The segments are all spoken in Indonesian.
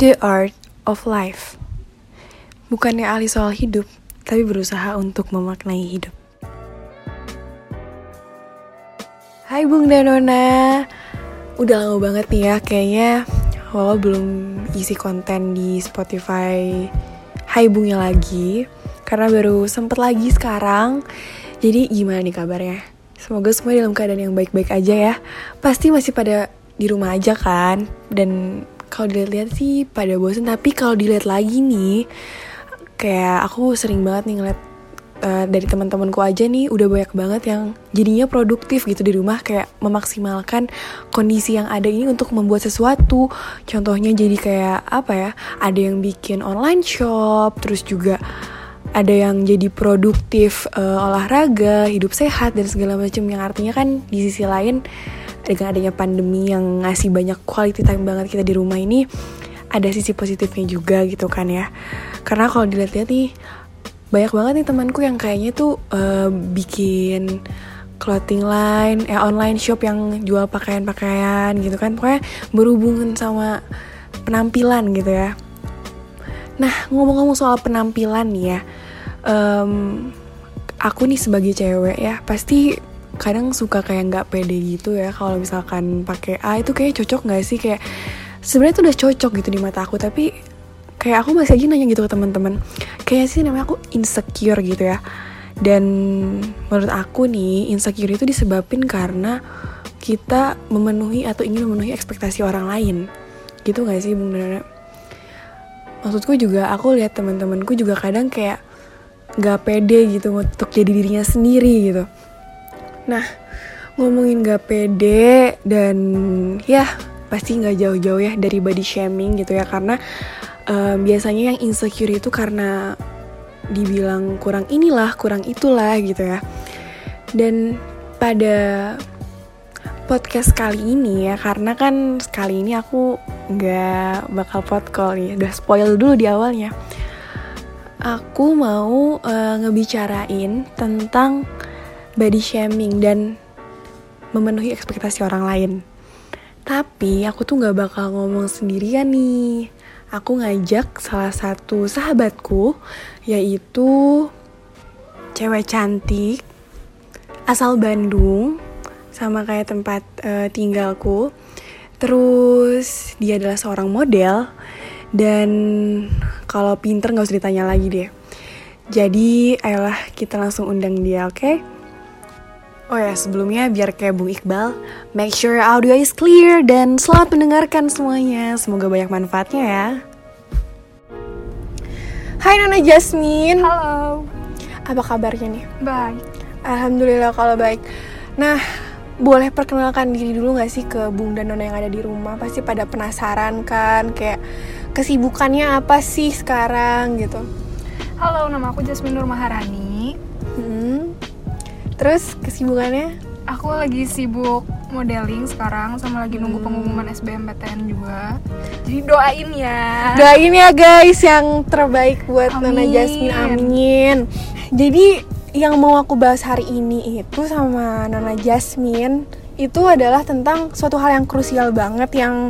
The Art of Life. Bukannya ahli soal hidup, tapi berusaha untuk memaknai hidup. Hai Bung dan Nona. Udah lama banget nih ya kayaknya Wawa belum isi konten di Spotify Hai Bungnya lagi Karena baru sempet lagi sekarang Jadi gimana nih kabarnya? Semoga semua dalam keadaan yang baik-baik aja ya Pasti masih pada di rumah aja kan Dan kalau dilihat-lihat sih pada bosen Tapi kalau dilihat lagi nih Kayak aku sering banget nih ngeliat uh, dari teman-temanku aja nih udah banyak banget yang jadinya produktif gitu di rumah kayak memaksimalkan kondisi yang ada ini untuk membuat sesuatu. Contohnya jadi kayak apa ya ada yang bikin online shop terus juga ada yang jadi produktif uh, olahraga hidup sehat dan segala macam yang artinya kan di sisi lain dengan adanya pandemi yang ngasih banyak quality time banget kita di rumah ini ada sisi positifnya juga gitu kan ya karena kalau dilihat-lihat nih banyak banget nih temanku yang kayaknya tuh uh, bikin clothing line, eh online shop yang jual pakaian-pakaian gitu kan, pokoknya berhubungan sama penampilan gitu ya. Nah ngomong-ngomong soal penampilan nih ya, um, aku nih sebagai cewek ya pasti kadang suka kayak nggak pede gitu ya kalau misalkan pakai A itu kayak cocok nggak sih kayak sebenarnya tuh udah cocok gitu di mata aku tapi kayak aku masih aja nanya gitu ke teman-teman kayak sih namanya aku insecure gitu ya dan menurut aku nih insecure itu disebabkan karena kita memenuhi atau ingin memenuhi ekspektasi orang lain gitu gak sih bung Nana? Maksudku juga aku lihat teman-temanku juga kadang kayak gak pede gitu untuk jadi dirinya sendiri gitu. Nah ngomongin gak pede dan ya pasti nggak jauh-jauh ya dari body shaming gitu ya karena um, biasanya yang insecure itu karena dibilang kurang inilah, kurang itulah gitu ya. Dan pada podcast kali ini ya, karena kan sekali ini aku nggak bakal podcast nih, udah spoil dulu di awalnya. Aku mau uh, ngebicarain tentang body shaming dan memenuhi ekspektasi orang lain. Tapi aku tuh nggak bakal ngomong sendirian nih aku ngajak salah satu sahabatku yaitu cewek cantik asal Bandung sama kayak tempat uh, tinggalku. Terus dia adalah seorang model dan kalau pinter nggak usah ditanya lagi deh. Jadi ayolah kita langsung undang dia, oke? Okay? Oh ya, sebelumnya biar kayak Bung Iqbal, make sure audio is clear dan selamat mendengarkan semuanya. Semoga banyak manfaatnya ya. Hai Nona Jasmine. Halo. Apa kabarnya nih? Baik. Alhamdulillah kalau baik. Nah, boleh perkenalkan diri dulu gak sih ke Bung dan Nona yang ada di rumah? Pasti pada penasaran kan, kayak kesibukannya apa sih sekarang gitu. Halo, nama aku Jasmine Nur Maharani. Terus kesibukannya? Aku lagi sibuk modeling sekarang sama lagi nunggu hmm. pengumuman SBMPTN juga. Jadi doain ya. Doain ya guys yang terbaik buat amin. Nana Jasmine. Amin. Jadi yang mau aku bahas hari ini itu sama Nana Jasmine itu adalah tentang suatu hal yang krusial banget yang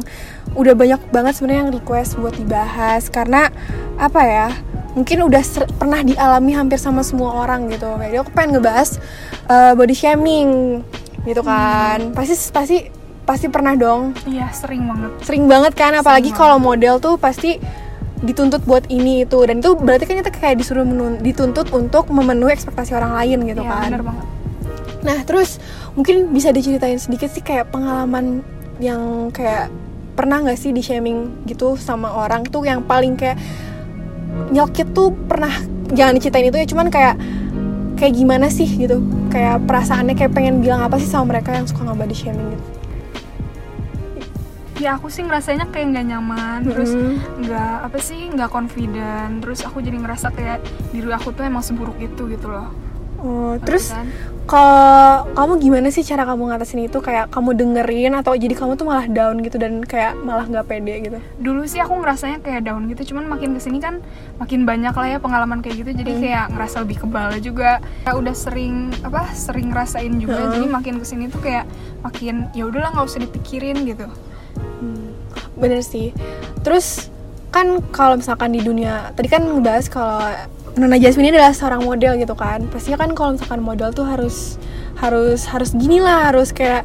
udah banyak banget sebenarnya yang request buat dibahas karena apa ya mungkin udah pernah dialami hampir sama semua orang gitu. Kayak aku pengen ngebahas uh, body shaming gitu kan. Hmm. pasti pasti pasti pernah dong. Iya sering banget. Sering banget kan apalagi kalau model tuh pasti dituntut buat ini itu. Dan itu berarti kan kita kayak disuruh menun dituntut untuk memenuhi ekspektasi orang lain gitu iya, kan. bener banget. Nah terus mungkin bisa diceritain sedikit sih kayak pengalaman yang kayak pernah nggak sih di shaming gitu sama orang tuh yang paling kayak nyokit tuh pernah jangan diceritain itu ya cuman kayak kayak gimana sih gitu kayak perasaannya kayak pengen bilang apa sih sama mereka yang suka nggak body shaming gitu ya aku sih ngerasanya kayak nggak nyaman mm-hmm. terus nggak apa sih nggak confident terus aku jadi ngerasa kayak diri aku tuh emang seburuk itu gitu loh Oh, terus kan? Kalau kamu gimana sih cara kamu ngatasin itu? Kayak kamu dengerin atau jadi kamu tuh malah down gitu dan kayak malah nggak pede gitu? Dulu sih aku ngerasanya kayak down gitu, cuman makin ke sini kan makin banyak lah ya pengalaman kayak gitu, jadi hmm. kayak ngerasa lebih kebal juga. Kayak udah sering apa? Sering ngerasain juga, hmm. jadi makin ke sini tuh kayak makin ya udahlah nggak usah dipikirin gitu. Hmm. Bener sih. Terus kan kalau misalkan di dunia tadi kan ngebahas kalau Nona Jasmine ini adalah seorang model gitu kan. Pastinya kan kalau misalkan model tuh harus harus harus gini lah harus kayak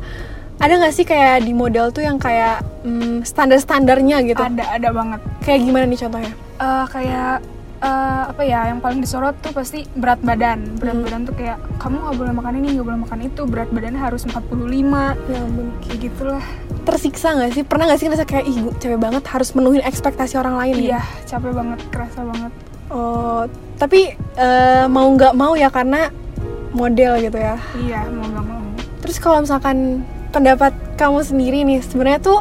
ada nggak sih kayak di model tuh yang kayak hmm, standar standarnya gitu? Ada ada banget. Kayak gimana nih contohnya? Eh, kayak eh, apa ya yang paling disorot tuh pasti berat badan. Berat Hmm. badan tuh kayak kamu nggak boleh makan ini nggak boleh makan itu. Berat badannya harus 45 ya ampun. Kayak gitulah. Tersiksa nggak sih? Pernah nggak sih ngerasa kayak ih gue cewek banget harus menuhin ekspektasi orang lain ya? Iya capek banget kerasa banget oh tapi eh, mau nggak mau ya karena model gitu ya? Iya mau nggak mau. Terus kalau misalkan pendapat kamu sendiri nih sebenarnya tuh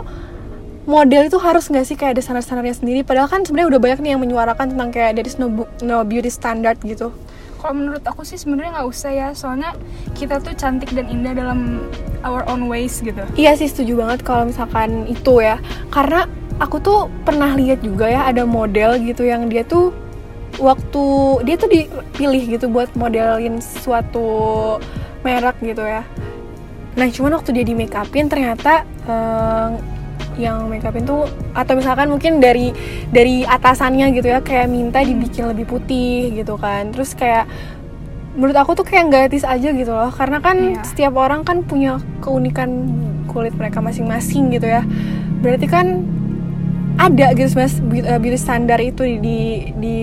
model itu harus nggak sih? Kayak ada standar-standarnya sendiri? Padahal kan sebenarnya udah banyak nih yang menyuarakan tentang kayak is no, no beauty standard gitu. Kalau menurut aku sih sebenarnya nggak usah ya soalnya kita tuh cantik dan indah dalam our own ways gitu. Iya sih setuju banget kalau misalkan itu ya. Karena aku tuh pernah lihat juga ya ada model gitu yang dia tuh waktu dia tuh dipilih gitu buat modelin suatu merek gitu ya. Nah cuman waktu dia di make upin ternyata eh, yang make upin tuh atau misalkan mungkin dari dari atasannya gitu ya kayak minta dibikin lebih putih gitu kan. Terus kayak menurut aku tuh kayak nggak etis aja gitu loh. Karena kan Iya. setiap orang kan punya keunikan kulit mereka masing-masing gitu ya. Berarti kan ada gitu mas beauty standar itu di, di di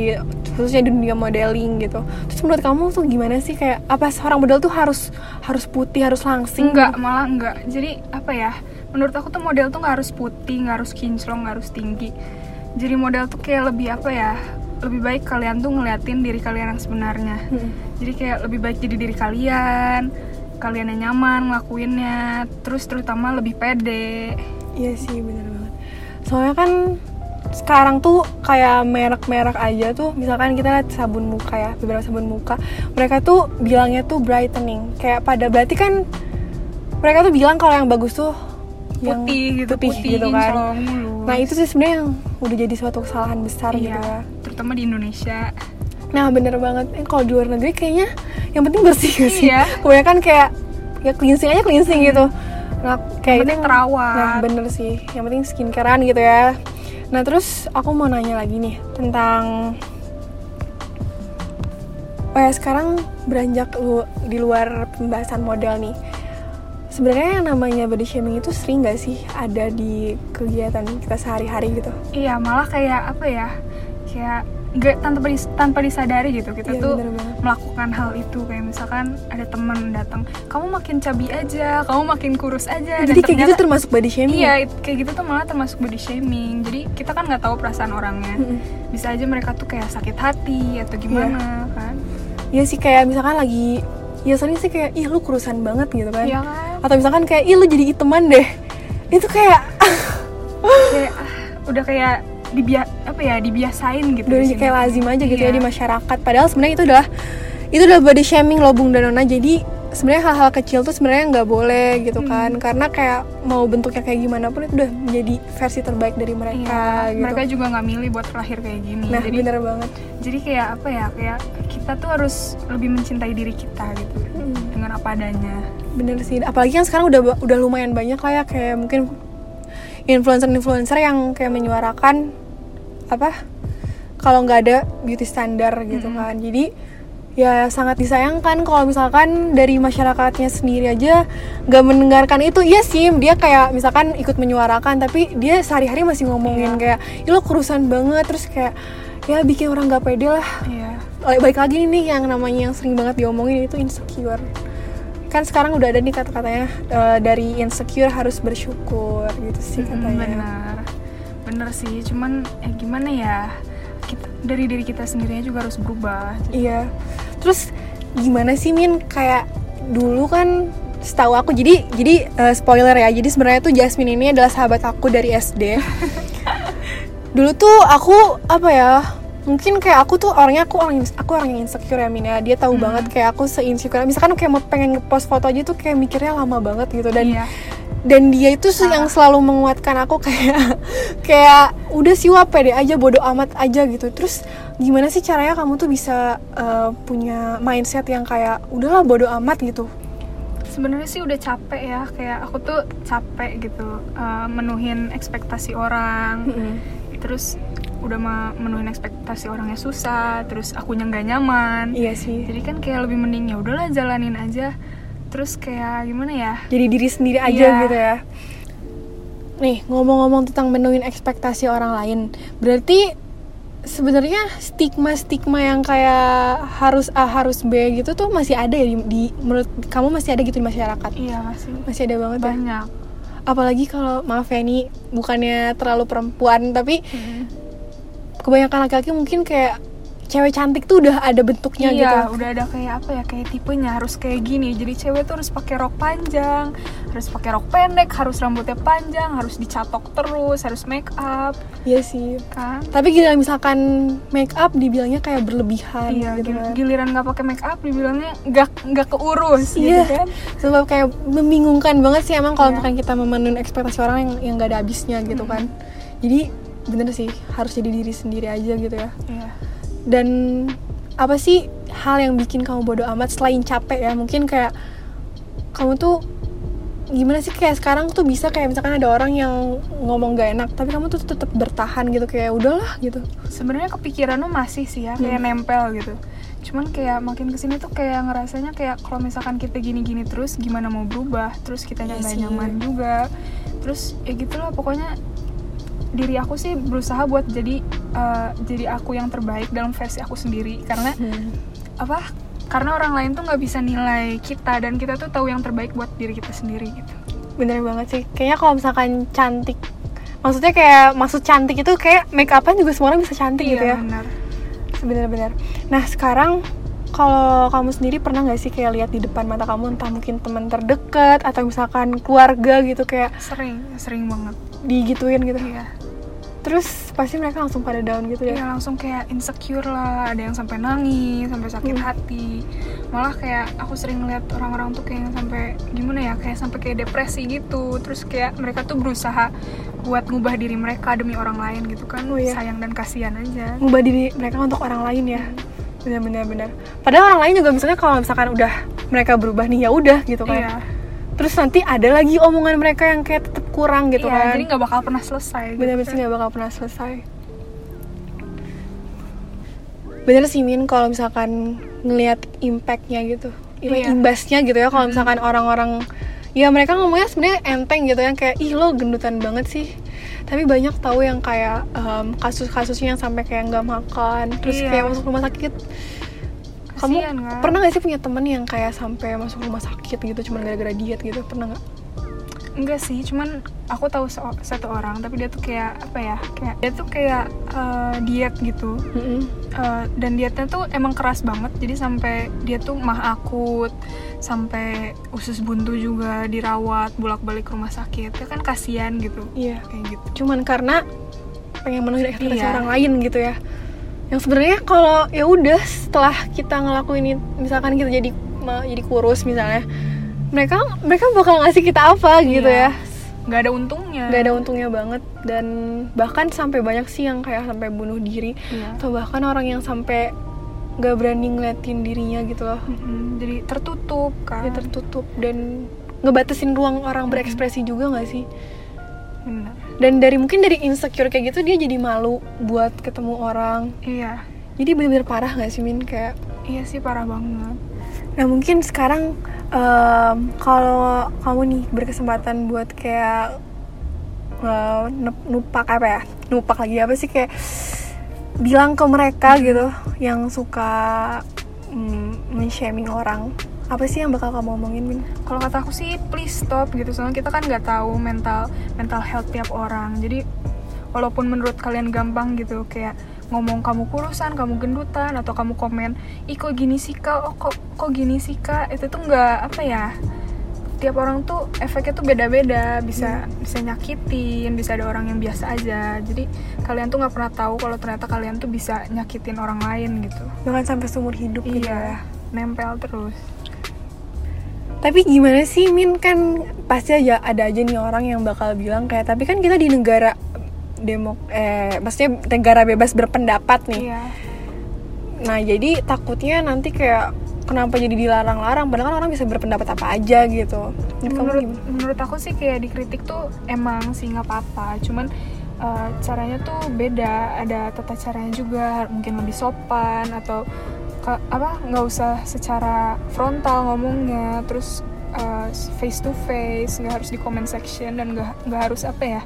khususnya di dunia modeling gitu. Terus menurut kamu tuh gimana sih? Kayak apa seorang model tuh harus harus putih harus langsing? Enggak malah enggak. Jadi apa ya? Menurut aku tuh model tuh nggak harus putih nggak harus kinclong nggak harus tinggi. Jadi model tuh kayak lebih apa ya? Lebih baik kalian tuh ngeliatin diri kalian yang sebenarnya. Hmm. jadi kayak lebih baik jadi diri kalian kalian yang nyaman ngelakuinnya terus terutama lebih pede. Iya sih bener banget. Soalnya kan sekarang tuh kayak merek-merek aja tuh misalkan kita lihat sabun muka ya beberapa sabun muka mereka tuh bilangnya tuh brightening. Kayak pada berarti kan mereka tuh bilang kalau yang bagus tuh yang putih gitu putih, putih, gitu kan. mulus. nah itu sih sebenarnya yang udah jadi suatu kesalahan besar gitu iya ya. terutama di Indonesia. Nah bener banget. Eh, kalau di luar negeri kayaknya yang penting bersih gak sih? Iya. kebanyakan kayak ya cleansing aja cleansing gitu. Nah kayak penting itu terawat. nah bener sih. Yang penting skincarean gitu ya nah terus aku mau nanya lagi nih tentang oh ya sekarang beranjak lu di luar pembahasan model nih. Sebenarnya yang namanya body shaming itu sering gak sih ada di kegiatan kita sehari-hari gitu? Iya malah kayak apa ya? Kayak nggak tanpa dis- tanpa disadari gitu kita Iya, tuh bener banget. melakukan hal itu kayak misalkan ada teman datang kamu makin cabi aja kamu makin kurus aja jadi kayak gitu ternyata- termasuk body shaming ya? Iya, kayak gitu tuh malah termasuk body shaming. Jadi kita kan nggak tahu perasaan orangnya. Bisa aja mereka tuh kayak sakit hati atau gimana kan? Iya sih kayak misalkan lagi ya soalnya sih kayak ih lu kurusan banget gitu kan. Iya kan? Atau misalkan kayak ih lu jadi iteman deh. Itu kayak Kayak ah, udah kayak dibia apa ya dibiasain gitu. udah di kayak lazim aja gitu ya Iya. di masyarakat. Padahal sebenarnya itu adalah itu adalah body shaming loh Bung Danona. Jadi sebenarnya hal-hal kecil tuh sebenarnya nggak boleh gitu Hmm. kan. Karena kayak mau bentuknya kayak gimana pun itu udah menjadi versi terbaik dari mereka Iya, gitu. Mereka juga nggak milih buat lahir kayak gini. nah, jadi bener banget. jadi kayak apa ya? Kayak kita tuh harus lebih mencintai diri kita gitu Mm. dengan apa adanya. Bener sih, apalagi yang sekarang udah udah lumayan banyak lah ya kayak mungkin influencer-influencer yang kayak menyuarakan apa kalau nggak ada beauty standar gitu Mm-mm. kan. Jadi ya sangat disayangkan kalau misalkan dari masyarakatnya sendiri aja nggak mendengarkan itu. Iya sih, dia kayak misalkan ikut menyuarakan tapi dia sehari-hari masih ngomongin Iya. kayak, "Ih, lo kurusan banget." Terus kayak ya bikin orang nggak pede lah Iya. baik lagi nih yang namanya yang sering banget diomongin itu insecure kan sekarang udah ada nih kata-katanya eh, dari insecure harus bersyukur gitu sih Mm, katanya benar bener sih cuman eh gimana ya kita dari diri kita sendirinya juga harus berubah. Iya. Terus gimana sih min? Kayak dulu kan setahu aku jadi jadi eh, spoiler ya jadi sebenarnya tuh Jasmine ini adalah sahabat aku dari SD dulu tuh aku apa ya mungkin kayak aku tuh orangnya aku orang aku orang yang insecure ya Min ya. Dia tahu Hmm. banget kayak aku seinsecure. Misalkan kayak mau pengen ngepost foto aja tuh kayak mikirnya lama banget gitu. Dan iya dan dia itu sih yang selalu menguatkan aku kayak kayak udah sih wah pede aja bodoh amat aja gitu. Terus gimana sih caranya kamu tuh bisa eh, punya mindset yang kayak udahlah bodoh amat gitu? Sebenarnya sih udah capek ya kayak aku tuh capek gitu eh, menuhin ekspektasi orang. Terus udah memenuhin ekspektasi orangnya susah terus akunya nggak nyaman. Iya sih. Jadi kan kayak lebih mending ya udahlah jalanin aja terus kayak gimana ya? Jadi diri sendiri aja Iya. gitu ya. Nih ngomong-ngomong tentang menuhin ekspektasi orang lain berarti sebenarnya stigma stigma yang kayak harus A harus B gitu tuh masih ada ya di, di- menurut kamu masih ada gitu di masyarakat? Iya masih. Masih ada banget ya? Banyak. Apalagi kalau maaf ya ini bukannya terlalu perempuan tapi kebanyakan laki-laki mungkin kayak cewek cantik tuh udah ada bentuknya iya gitu. udah ada kayak apa ya kayak tipenya harus kayak gini. Jadi cewek tuh harus pakai rok panjang harus pakai rok pendek harus rambutnya panjang harus dicatok terus harus make up. Iya sih. Kan? Tapi gila misalkan make up dibilangnya kayak berlebihan iya gitu gil- kan. giliran nggak pakai make up dibilangnya nggak nggak keurus Iya. gitu kan? Sebab kayak membingungkan banget sih emang kalau Iya. misalkan kita memenuhi ekspektasi orang yang yang gak ada habisnya gitu kan. Jadi bener sih harus jadi diri sendiri aja gitu ya. Iya dan apa sih hal yang bikin kamu bodoh amat selain capek ya? Mungkin kayak kamu tuh gimana sih? Kayak sekarang tuh bisa kayak misalkan ada orang yang ngomong gak enak tapi kamu tuh tetap bertahan gitu kayak udahlah gitu. Sebenarnya kepikiran lu masih sih ya kayak nempel gitu. Cuman kayak makin ke sini tuh kayak ngerasanya kayak kalau misalkan kita gini-gini terus gimana mau berubah? Terus kita Iya nggak sih. nyaman juga. Terus ya gitulah pokoknya diri aku sih berusaha buat jadi eh, jadi aku yang terbaik dalam versi aku sendiri. Karena apa? Karena orang lain tuh nggak bisa nilai kita dan kita tuh tahu yang terbaik buat diri kita sendiri gitu. Bener banget sih. Kayaknya kalau misalkan cantik maksudnya kayak maksud cantik itu kayak make upan juga semua orang bisa cantik gitu ya? iya benar. Bener-bener. Nah sekarang kalau kamu sendiri pernah nggak sih kayak lihat di depan mata kamu entah mungkin teman terdekat atau misalkan keluarga gitu kayak sering sering banget. digituin gitu? Iya terus pasti mereka langsung pada down gitu ya Iya langsung kayak insecure lah, ada yang sampai nangis, sampai sakit Hmm. hati. Malah kayak aku sering lihat orang-orang tuh kayak sampai gimana ya, kayak sampai kayak depresi gitu. Terus kayak mereka tuh berusaha buat ngubah diri mereka demi orang lain gitu kan. Oh, iya. Sayang dan kasihan aja. ngubah diri mereka untuk orang lain ya benar-benar benar padahal orang lain juga misalnya kalau misalkan udah mereka berubah nih ya udah gitu kan Iya. Terus nanti ada lagi omongan mereka yang kayak tetap kurang gitu iya, kan jadi nggak bakal pernah selesai. bener-bener gitu sih nggak bakal pernah selesai bener sih Min kalau misalkan ngelihat impactnya gitu Im- Iya. imbasnya gitu ya kalau misalkan orang-orang ya mereka ngomongnya sebenarnya enteng gitu yang kayak ih lo gendutan banget sih tapi banyak tahu yang kayak em, kasus-kasusnya yang sampai kayak nggak makan terus Iya. kayak masuk rumah sakit kamu kan? pernah gak sih punya temen yang kayak sampai masuk rumah sakit gitu cuma gara-gara diet gitu pernah nggak Enggak sih, cuman aku tahu satu orang, tapi dia tuh kayak apa ya? Kayak dia tuh kayak eh, diet gitu. Uh, dan dietnya tuh emang keras banget jadi sampai dia tuh mah akut sampai usus buntu juga dirawat bolak-balik rumah sakit ya kan kasihan gitu iya kayak gitu cuman karena pengen menuhi ekspektasi Iya. orang lain gitu ya yang sebenarnya kalau ya udah setelah kita ngelakuin itu misalkan kita jadi jadi kurus misalnya mereka mereka bakal ngasih kita apa gitu Iya. ya. Nggak ada untungnya. Nggak ada untungnya banget. Dan bahkan sampai banyak sih yang kayak sampai bunuh diri. Iya. atau bahkan orang yang sampai nggak berani ngeliatin dirinya gitu loh. Mm-mm, jadi tertutup kan. Dia tertutup dan ngebatasin ruang orang berekspresi juga nggak sih. Dan dari mungkin dari insecure kayak gitu dia jadi malu buat ketemu orang. Iya. Jadi bener-bener parah gak sih Min? Kayak iya sih parah banget. Nah mungkin sekarang em, kalau kamu nih berkesempatan buat kayak nup- nupak apa ya? Nupak lagi apa sih? Kayak bilang ke mereka gitu yang suka mm, men-shaming orang apa sih yang bakal kamu omongin Min? kalau kata aku sih please stop gitu. Soalnya kita kan nggak tahu mental mental health tiap orang. Jadi walaupun menurut kalian gampang gitu kayak ngomong kamu kurusan kamu gendutan atau kamu komen ih kok gini sih kak? Oh, kok kok gini sih kak? Itu tuh nggak apa ya tiap orang tuh efeknya tuh beda-beda. Bisa bisa nyakitin bisa ada orang yang biasa aja. Jadi kalian tuh nggak pernah tahu kalau ternyata kalian tuh bisa nyakitin orang lain gitu. Bahkan sampai seumur hidup gitu ya. iya nempel terus Tapi gimana sih Min? Kan pasti aja ada aja nih orang yang bakal bilang kayak tapi kan kita di negara demok eh maksudnya negara bebas berpendapat nih. iya. Nah, jadi takutnya nanti kayak kenapa jadi dilarang-larang? Padahal kan orang bisa berpendapat apa aja gitu. Menurut menurut aku sih kayak dikritik tuh emang sih nggak apa-apa. Cuman uh, caranya tuh beda. Ada tata caranya juga mungkin lebih sopan atau ke, apa nggak usah secara frontal ngomongnya terus uh, face to face nggak harus di comment section dan nggak nggak harus apa ya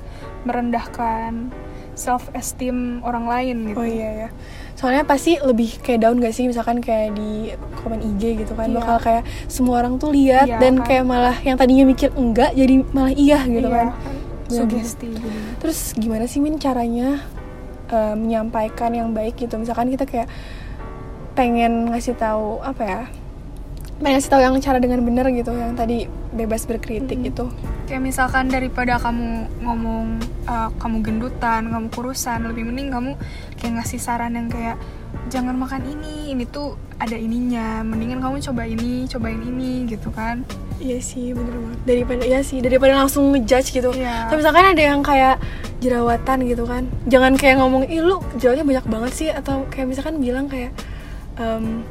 merendahkan self esteem orang lain gitu Oh iya ya. Soalnya pasti lebih kayak down gak sih misalkan kayak di komen IG gitu kan Iya. bakal kayak semua orang tuh lihat Iya, dan kan. kayak malah yang tadinya mikir enggak jadi malah iya gitu Iya, kan. Bener-bener. sugesti jadinya. Terus gimana sih Min caranya eh, menyampaikan yang baik gitu? Misalkan kita kayak pengen ngasih tahu apa ya? Pengen ngasih tahu yang cara dengan benar gitu, yang tadi bebas berkritik Mm-mm. gitu. kayak misalkan daripada kamu ngomong uh, kamu gendutan kamu kurusan lebih mending kamu kayak ngasih saran yang kayak jangan makan ini ini tuh ada ininya mendingan kamu coba ini cobain ini gitu kan Iya sih, bener banget. Daripada iya sih, daripada langsung ngejudge gitu. Iya. Tapi misalkan ada yang kayak jerawatan gitu kan. Jangan kayak ngomong, "Ih, lu jerawatnya banyak banget sih." Atau kayak misalkan bilang kayak em,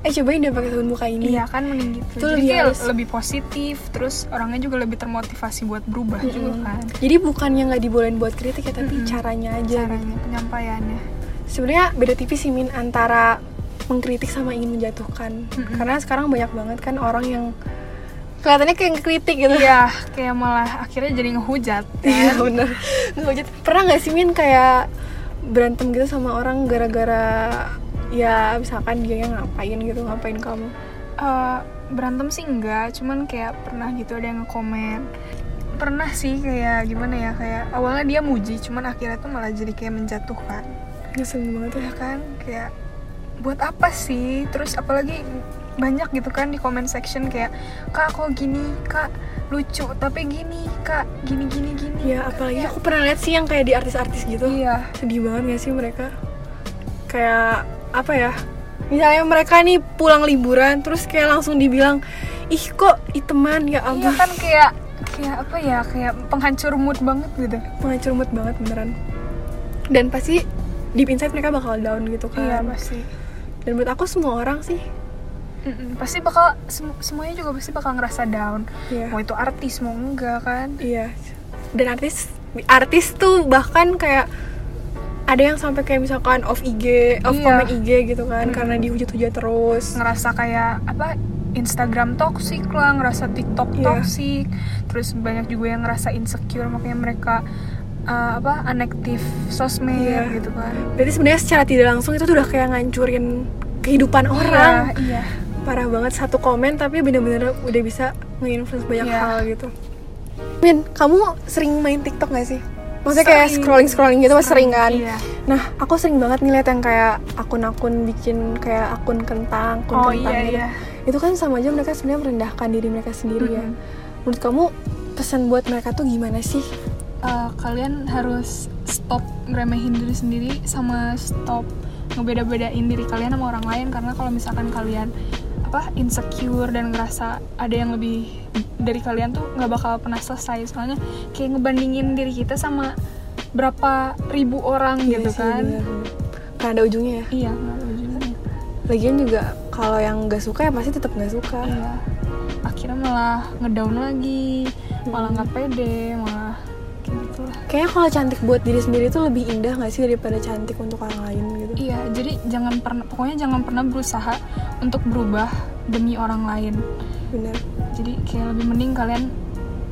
eh cobain deh pakai sabun muka ini. iya kan mending gitu Itu jadi lebih lebih positif terus orangnya juga lebih termotivasi buat berubah juga Mm-mm. kan Jadi bukannya nggak dibolehin buat kritik ya, tapi Mm-mm. caranya aja. gitu. caranya penyampaiannya Sebenarnya beda tipis sih Min antara mengkritik sama ingin menjatuhkan. Mm-mm. Karena sekarang banyak banget kan orang yang kelihatannya kayak ngekritik gitu. iya kayak malah akhirnya jadi ngehujat Iya kan bener Ngehujat. Pernah gak sih Min kayak berantem gitu sama orang gara-gara ya misalkan dia yang ngapain gitu ngapain kamu? Eh, berantem sih enggak cuman kayak pernah gitu ada yang ngekomen pernah sih kayak gimana ya kayak awalnya dia muji cuman akhirnya tuh malah jadi kayak menjatuhkan. Ngeselin banget ya. Ya kan? Kayak buat apa sih? Terus apalagi banyak gitu kan di comment section kayak kak kok gini? Kak lucu tapi gini kak gini gini gini. Ya apalagi aku pernah lihat sih yang kayak di artis-artis gitu. Iya. Sedih banget gak sih mereka? Kayak apa ya misalnya mereka nih pulang liburan terus kayak langsung dibilang ih kok iteman ya iya ampun. kan kayak kayak apa ya kayak penghancur mood banget gitu. Penghancur mood banget beneran. Dan pasti deep inside mereka bakal down gitu iya kan pasti. Dan menurut aku semua orang sih. Mm-mm, pasti bakal sem- semuanya juga pasti bakal ngerasa down. Iya. mau itu artis mau enggak kan. Iya. Dan artis artis tuh bahkan kayak ada yang sampai kayak misalkan off IG, off Iya. comment IG gitu kan Hmm. karena dihujat-hujat terus. ngerasa kayak apa Instagram toxic lah ngerasa TikTok Iya. toxic terus banyak juga yang ngerasa insecure makanya mereka uh, apa unactive sosmed Iya. gitu kan Berarti sebenarnya secara tidak langsung itu tuh udah kayak ngancurin kehidupan orang. iya, iya. Parah banget satu komen tapi bener-bener udah bisa nge-influence banyak Iya. hal gitu. Min, kamu sering main TikTok gak sih? Maksudnya kayak Sering. scrolling-scrolling gitu mas sering kan? iya. Nah, aku sering banget ngeliat yang kayak akun-akun bikin kayak akun kentang, akun oh kentang iya gitu. iya itu kan sama aja mereka sebenarnya merendahkan diri mereka sendiri ya Mm-mm. menurut kamu pesan buat mereka tuh gimana sih Uh, kalian harus stop ngeremehin diri sendiri sama stop ngebeda-bedain diri kalian sama orang lain karena kalau misalkan kalian apa insecure dan ngerasa ada yang lebih dari kalian tuh nggak bakal pernah selesai. Soalnya kayak ngebandingin diri kita sama berapa ribu orang Iya gitu sih, kan. Karena ada ujungnya. Ya iya nggak ada ujungnya. Lagian juga kalau yang nggak suka ya pasti tetap nggak suka. Iya. Akhirnya malah ngedown lagi malah nggak pede malah gitu. Kayaknya kalau cantik buat diri sendiri tuh lebih indah nggak sih daripada cantik untuk orang lain gitu? Iya, jadi jangan pernah pokoknya jangan pernah berusaha untuk berubah demi orang lain. bener. Jadi kayak lebih mending kalian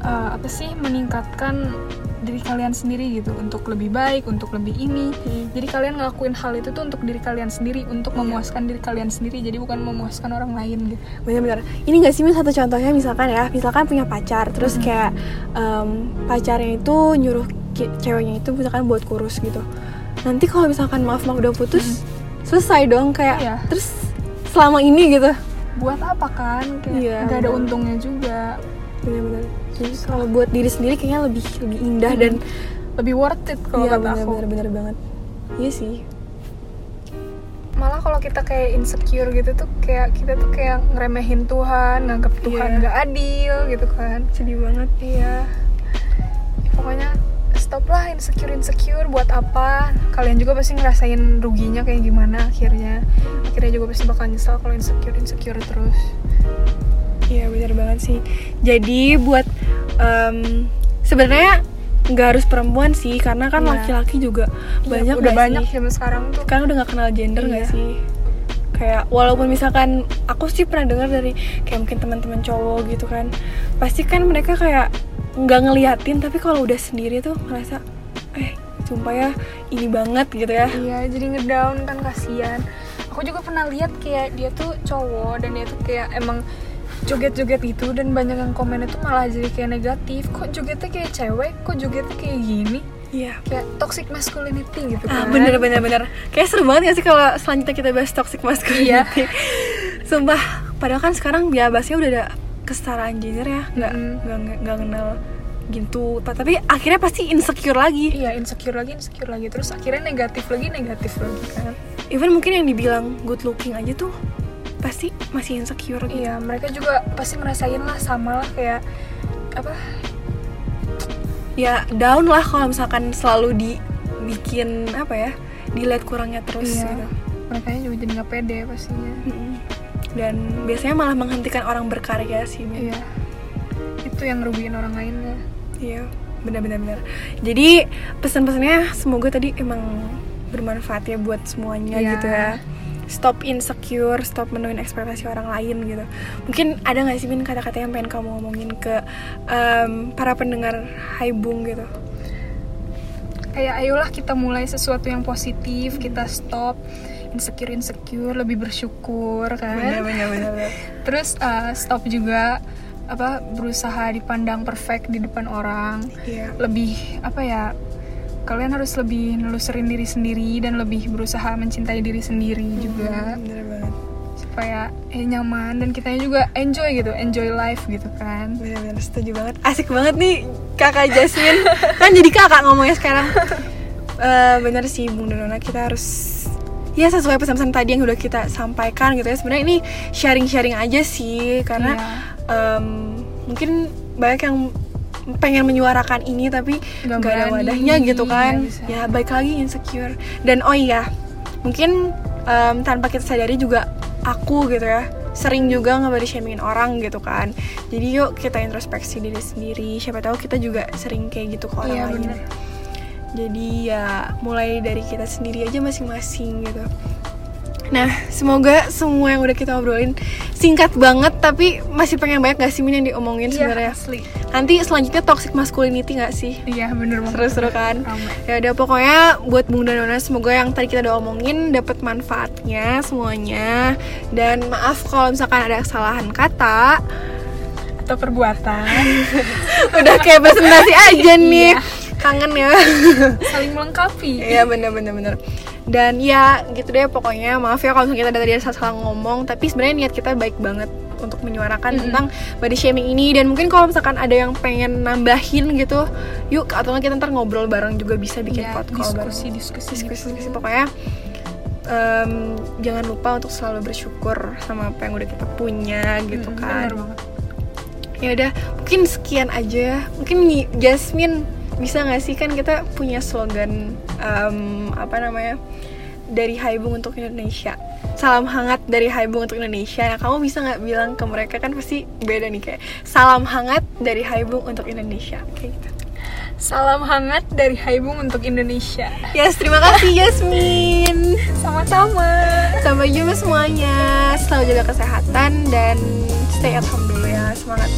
eh, apa sih meningkatkan diri kalian sendiri gitu untuk lebih baik, untuk lebih ini. Hmm. Jadi kalian ngelakuin hal itu tuh untuk diri kalian sendiri, untuk memuaskan diri kalian sendiri. Jadi bukan memuaskan orang lain gitu. bener-bener ini nggak sih satu contohnya misalkan ya misalkan punya pacar terus Hmm. kayak em, pacarnya itu nyuruh ceweknya itu misalkan buat kurus gitu nanti kalau misalkan maaf maaf udah putus selesai dong kayak Iya. terus selama ini gitu Buat apa kan? Kayak Iya, nggak ada bener. untungnya juga. bener-bener jadi kalau buat diri sendiri kayaknya lebih lebih indah dan Lebih worth it kalau iya kata aku. bener-bener bener banget. Iya sih. Malah kalau kita kayak insecure gitu tuh kayak kita tuh kayak ngeremehin Tuhan nganggap Tuhan Iya. nggak adil gitu kan. Sedih banget. Iya. Ya, pokoknya stop lah insecure insecure buat apa. Kalian juga pasti ngerasain ruginya kayak gimana akhirnya. Akhirnya juga pasti bakal nyesel kalau insecure insecure terus Iya bener banget sih. Jadi buat em, sebenarnya nggak harus perempuan sih karena kan Iya. laki-laki juga banyak udah nggak banyak sih? zaman sekarang tuh kan udah gak kenal gender nggak Iya. sih kayak walaupun misalkan aku sih pernah dengar dari kayak mungkin teman-teman cowok gitu kan pasti kan mereka kayak nggak ngeliatin tapi kalau udah sendiri tuh ngerasa eh sumpah ya ini banget gitu ya iya jadi ngedown kan kasihan aku juga pernah lihat kayak dia tuh cowok dan dia tuh kayak emang joget-joget itu dan banyak yang komennya tuh malah jadi kayak negatif. Kok jogetnya kayak cewek? Kok jogetnya kayak gini? Iya. Kayak toxic masculinity gitu ah kan. bener bener bener. Kayak seru banget gak sih kalau selanjutnya kita bahas toxic masculinity? Sumpah padahal kan sekarang ya bahasnya udah ada kesetaraan gender ya. Nggak Mm-mm. nggak nggak kenal gitu. Tapi akhirnya pasti insecure lagi. Iya insecure lagi insecure lagi. Terus akhirnya negatif lagi negatif lagi kan. Even mungkin yang dibilang good looking aja tuh pasti masih insecure gitu. Iya mereka juga pasti ngerasain lah sama lah kayak apa? Ya down lah kalau misalkan selalu dibikin apa ya dilihat kurangnya terus Iya. gitu. mereka juga jadi nggak pede pastinya. Dan biasanya malah menghentikan orang berkarya sih iya. Itu yang ngerugiin orang lainnya. Iya benar-benar benar. Jadi pesan-pesannya semoga tadi emang bermanfaat ya buat semuanya Iya. gitu ya stop insecure stop menuhin ekspektasi orang lain gitu. Mungkin ada nggak sih min kata-kata yang pengen kamu ngomongin ke em, para pendengar Haibung gitu? Kayak ayolah kita mulai sesuatu yang positif kita stop insecure insecure lebih bersyukur kan? Benar benar terus uh, stop juga apa berusaha dipandang perfect di depan orang. Iya. Lebih apa ya kalian harus lebih nelusurin diri sendiri dan lebih berusaha mencintai diri sendiri juga. Benar banget. Supaya eh, nyaman dan kitanya juga enjoy gitu enjoy life gitu kan. Benar-benar setuju banget. Asik banget nih kakak Jasmine. Kan jadi kakak ngomongnya sekarang. Eh bener sih Bung Donona kita harus ya sesuai pesan-pesan tadi yang udah kita sampaikan gitu ya. Sebenarnya ini sharing-sharing aja sih karena Iya. em, mungkin banyak yang pengen menyuarakan ini tapi Nggak nggak ada wadahnya gitu kan. nggak bisa. ya baik lagi insecure. Dan oh iya mungkin em, tanpa kita sadari juga aku gitu ya sering juga ngebody shamingin orang gitu kan. Jadi yuk kita introspeksi diri sendiri. Siapa tahu kita juga sering kayak gitu ke orang Iya, lain. bener. jadi ya mulai dari kita sendiri aja masing-masing gitu Nah, semoga semua yang udah kita obrolin singkat banget tapi masih pengen banyak gak sih Min yang diomongin Iya, sebenarnya. asli. Nanti selanjutnya toxic masculinity gak sih? iya bener banget Seru-seru kan? Ya udah pokoknya buat Bung dan Nona semoga yang tadi kita udah omongin dapat manfaatnya semuanya dan maaf kalau misalkan ada kesalahan kata atau perbuatan udah kayak presentasi aja nih Iya. kangen ya saling melengkapi Iya bener bener bener dan ya gitu deh pokoknya maaf ya kalau misalnya kita dari tadi salah ngomong tapi sebenarnya niat kita baik banget untuk menyuarakan Mm-mm. tentang body shaming ini dan mungkin kalau misalkan ada yang pengen nambahin gitu yuk atau kita ntar ngobrol bareng juga bisa bikin Iya, podcast diskusi diskusi diskusi, gitu. diskusi. pokoknya em, jangan lupa untuk selalu bersyukur sama apa yang udah kita punya gitu Mm, kan bener banget ya udah mungkin sekian aja mungkin Jasmine bisa nggak sih? Kan kita punya slogan em, apa namanya dari Haibung untuk Indonesia. Salam hangat dari Haibung untuk Indonesia. Nah kamu bisa nggak bilang ke mereka? Kan pasti beda nih kayak salam hangat dari Haibung untuk Indonesia. Kayak gitu. Salam hangat dari Haibung untuk Indonesia. Yes terima kasih Jasmine sama-sama. Sampai jumpa semuanya. Selalu jaga kesehatan dan stay at home dulu ya. Semangat